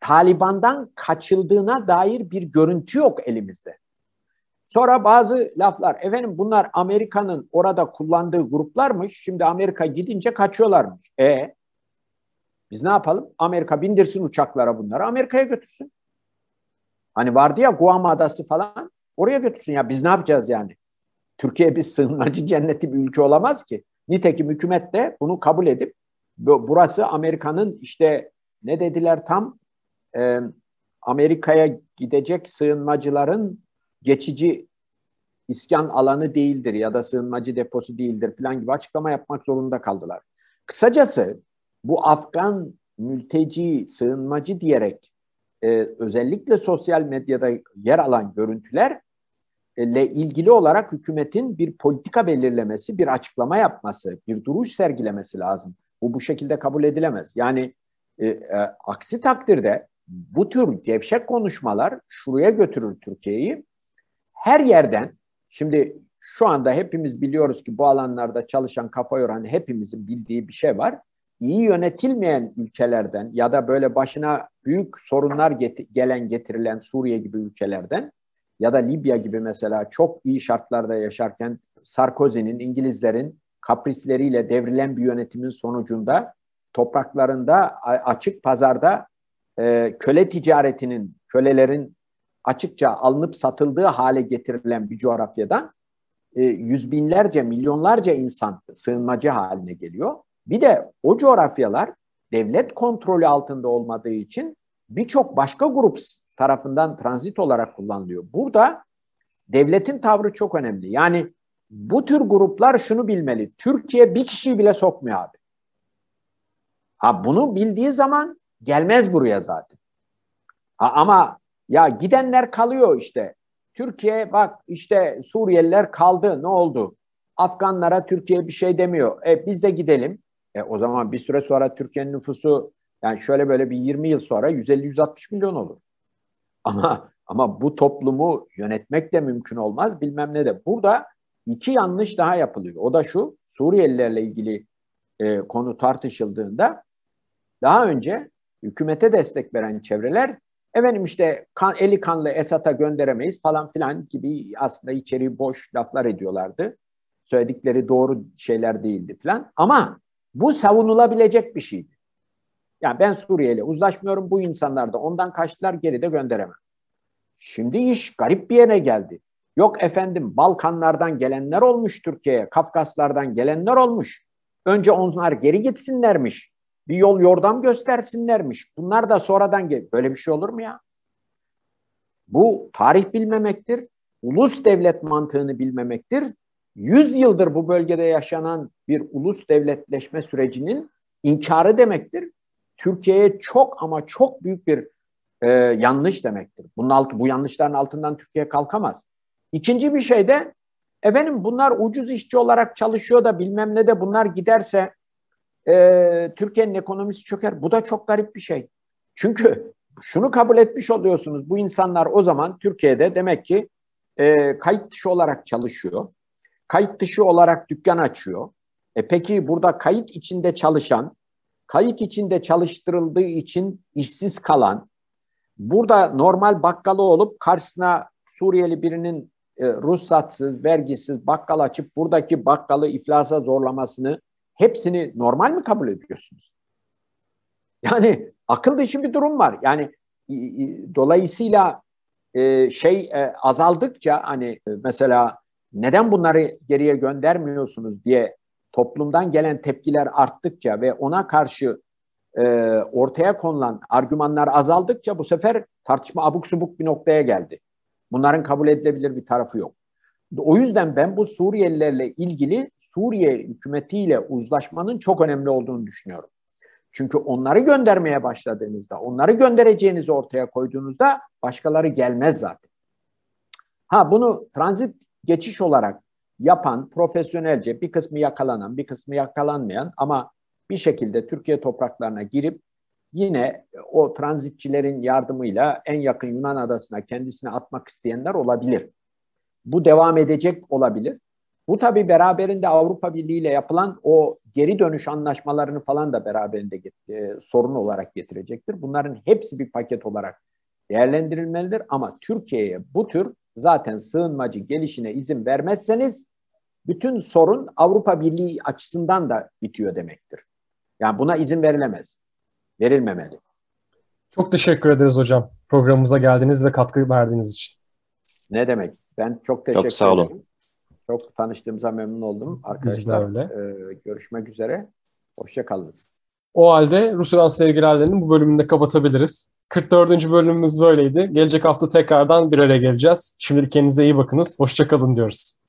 Taliban'dan kaçıldığına dair bir görüntü yok elimizde. Sonra bazı laflar, efendim bunlar Amerika'nın orada kullandığı gruplarmış, şimdi Amerika gidince kaçıyorlarmış. E biz ne yapalım? Amerika bindirsin uçaklara bunları, Amerika'ya götürsün. Hani vardı ya Guam Adası falan, oraya götürsün. Ya biz ne yapacağız yani? Türkiye bir sığınmacı cenneti bir ülke olamaz ki. Nitekim hükümet de bunu kabul edip burası Amerika'nın işte ne dediler tam e, Amerika'ya gidecek sığınmacıların geçici iskan alanı değildir ya da sığınmacı deposu değildir falan gibi açıklama yapmak zorunda kaldılar. Kısacası bu Afgan mülteci, sığınmacı diyerek e, özellikle sosyal medyada yer alan görüntüler ile ilgili olarak hükümetin bir politika belirlemesi, bir açıklama yapması, bir duruş sergilemesi lazım. Bu bu şekilde kabul edilemez. Yani e, e, aksi takdirde bu tür gevşek konuşmalar şuraya götürür Türkiye'yi. Her yerden, şimdi şu anda hepimiz biliyoruz ki bu alanlarda çalışan, kafa yoran hepimizin bildiği bir şey var. İyi yönetilmeyen ülkelerden ya da böyle başına büyük sorunlar get- gelen getirilen Suriye gibi ülkelerden ya da Libya gibi mesela çok iyi şartlarda yaşarken Sarkozy'nin, İngilizlerin kaprisleriyle devrilen bir yönetimin sonucunda topraklarında açık pazarda e, köle ticaretinin, kölelerin açıkça alınıp satıldığı hale getirilen bir coğrafyadan e, yüz binlerce, milyonlarca insan sığınmacı haline geliyor. Bir de o coğrafyalar devlet kontrolü altında olmadığı için birçok başka grup tarafından transit olarak kullanılıyor. Burada devletin tavrı çok önemli. Yani bu tür gruplar şunu bilmeli. Türkiye bir kişiyi bile sokmuyor abi. Ha bunu bildiği zaman gelmez buraya zaten. Ha, ama ya gidenler kalıyor işte. Türkiye bak işte Suriyeliler kaldı ne oldu? Afganlara Türkiye bir şey demiyor. E biz de gidelim. E, o zaman bir süre sonra Türkiye'nin nüfusu yani şöyle böyle bir 20 yıl sonra 150-160 milyon olur. Ama ama bu toplumu yönetmek de mümkün olmaz bilmem ne de. Burada iki yanlış daha yapılıyor. O da şu Suriyelilerle ilgili e, konu tartışıldığında daha önce hükümete destek veren çevreler efendim işte kan, eli kanlı Esat'a gönderemeyiz falan filan gibi aslında içeri boş laflar ediyorlardı. Söyledikleri doğru şeyler değildi falan. Ama bu savunulabilecek bir şeydi. Yani ben Suriye ile uzlaşmıyorum. Bu insanlar da ondan kaçtılar geri de gönderemem. Şimdi iş garip bir yere geldi. Yok efendim Balkanlardan gelenler olmuş Türkiye'ye, Kafkaslardan gelenler olmuş. Önce onlar geri gitsinlermiş. Bir yol yordam göstersinlermiş. Bunlar da sonradan gel. Böyle bir şey olur mu ya? Bu tarih bilmemektir. Ulus devlet mantığını bilmemektir. Yüz yıldır bu bölgede yaşanan bir ulus devletleşme sürecinin inkarı demektir. Türkiye'ye çok ama çok büyük bir e, yanlış demektir. Bunun altı, bu yanlışların altından Türkiye kalkamaz. İkinci bir şey de efendim bunlar ucuz işçi olarak çalışıyor da bilmem ne de bunlar giderse e, Türkiye'nin ekonomisi çöker. Bu da çok garip bir şey. Çünkü şunu kabul etmiş oluyorsunuz. Bu insanlar o zaman Türkiye'de demek ki e, kayıt dışı olarak çalışıyor. Kayıt dışı olarak dükkan açıyor. E peki burada kayıt içinde çalışan, kayıt içinde çalıştırıldığı için işsiz kalan, burada normal bakkalı olup karşısına Suriyeli birinin e, ruhsatsız, vergisiz bakkal açıp buradaki bakkalı iflasa zorlamasını hepsini normal mi kabul ediyorsunuz? Yani akıl dışı bir durum var. Yani dolayısıyla e, şey e, azaldıkça hani e, mesela neden bunları geriye göndermiyorsunuz diye toplumdan gelen tepkiler arttıkça ve ona karşı e, ortaya konulan argümanlar azaldıkça bu sefer tartışma abuk subuk bir noktaya geldi. Bunların kabul edilebilir bir tarafı yok. O yüzden ben bu Suriyelilerle ilgili Suriye hükümetiyle uzlaşmanın çok önemli olduğunu düşünüyorum. Çünkü onları göndermeye başladığınızda, onları göndereceğinizi ortaya koyduğunuzda başkaları gelmez zaten. Ha bunu transit geçiş olarak yapan profesyonelce bir kısmı yakalanan, bir kısmı yakalanmayan ama bir şekilde Türkiye topraklarına girip yine o transitçilerin yardımıyla en yakın Yunan adasına kendisini atmak isteyenler olabilir. Bu devam edecek olabilir. Bu tabii beraberinde Avrupa Birliği ile yapılan o geri dönüş anlaşmalarını falan da beraberinde e, sorun olarak getirecektir. Bunların hepsi bir paket olarak değerlendirilmelidir ama Türkiye'ye bu tür zaten sığınmacı gelişine izin vermezseniz bütün sorun Avrupa Birliği açısından da bitiyor demektir. Yani buna izin verilemez. Verilmemeli. Çok teşekkür ederiz hocam. Programımıza geldiğiniz ve katkı verdiğiniz için. Ne demek? Ben çok teşekkür ederim. Çok sağ olun. Ederim. Çok tanıştığımıza memnun oldum arkadaşlar. Öyle. E, görüşmek üzere. Hoşçakalınız. O halde Rusya'dan sevgilerlerini bu bölümünde kapatabiliriz. 44. bölümümüz böyleydi. Gelecek hafta tekrardan bir araya geleceğiz. Şimdilik kendinize iyi bakınız. Hoşçakalın diyoruz.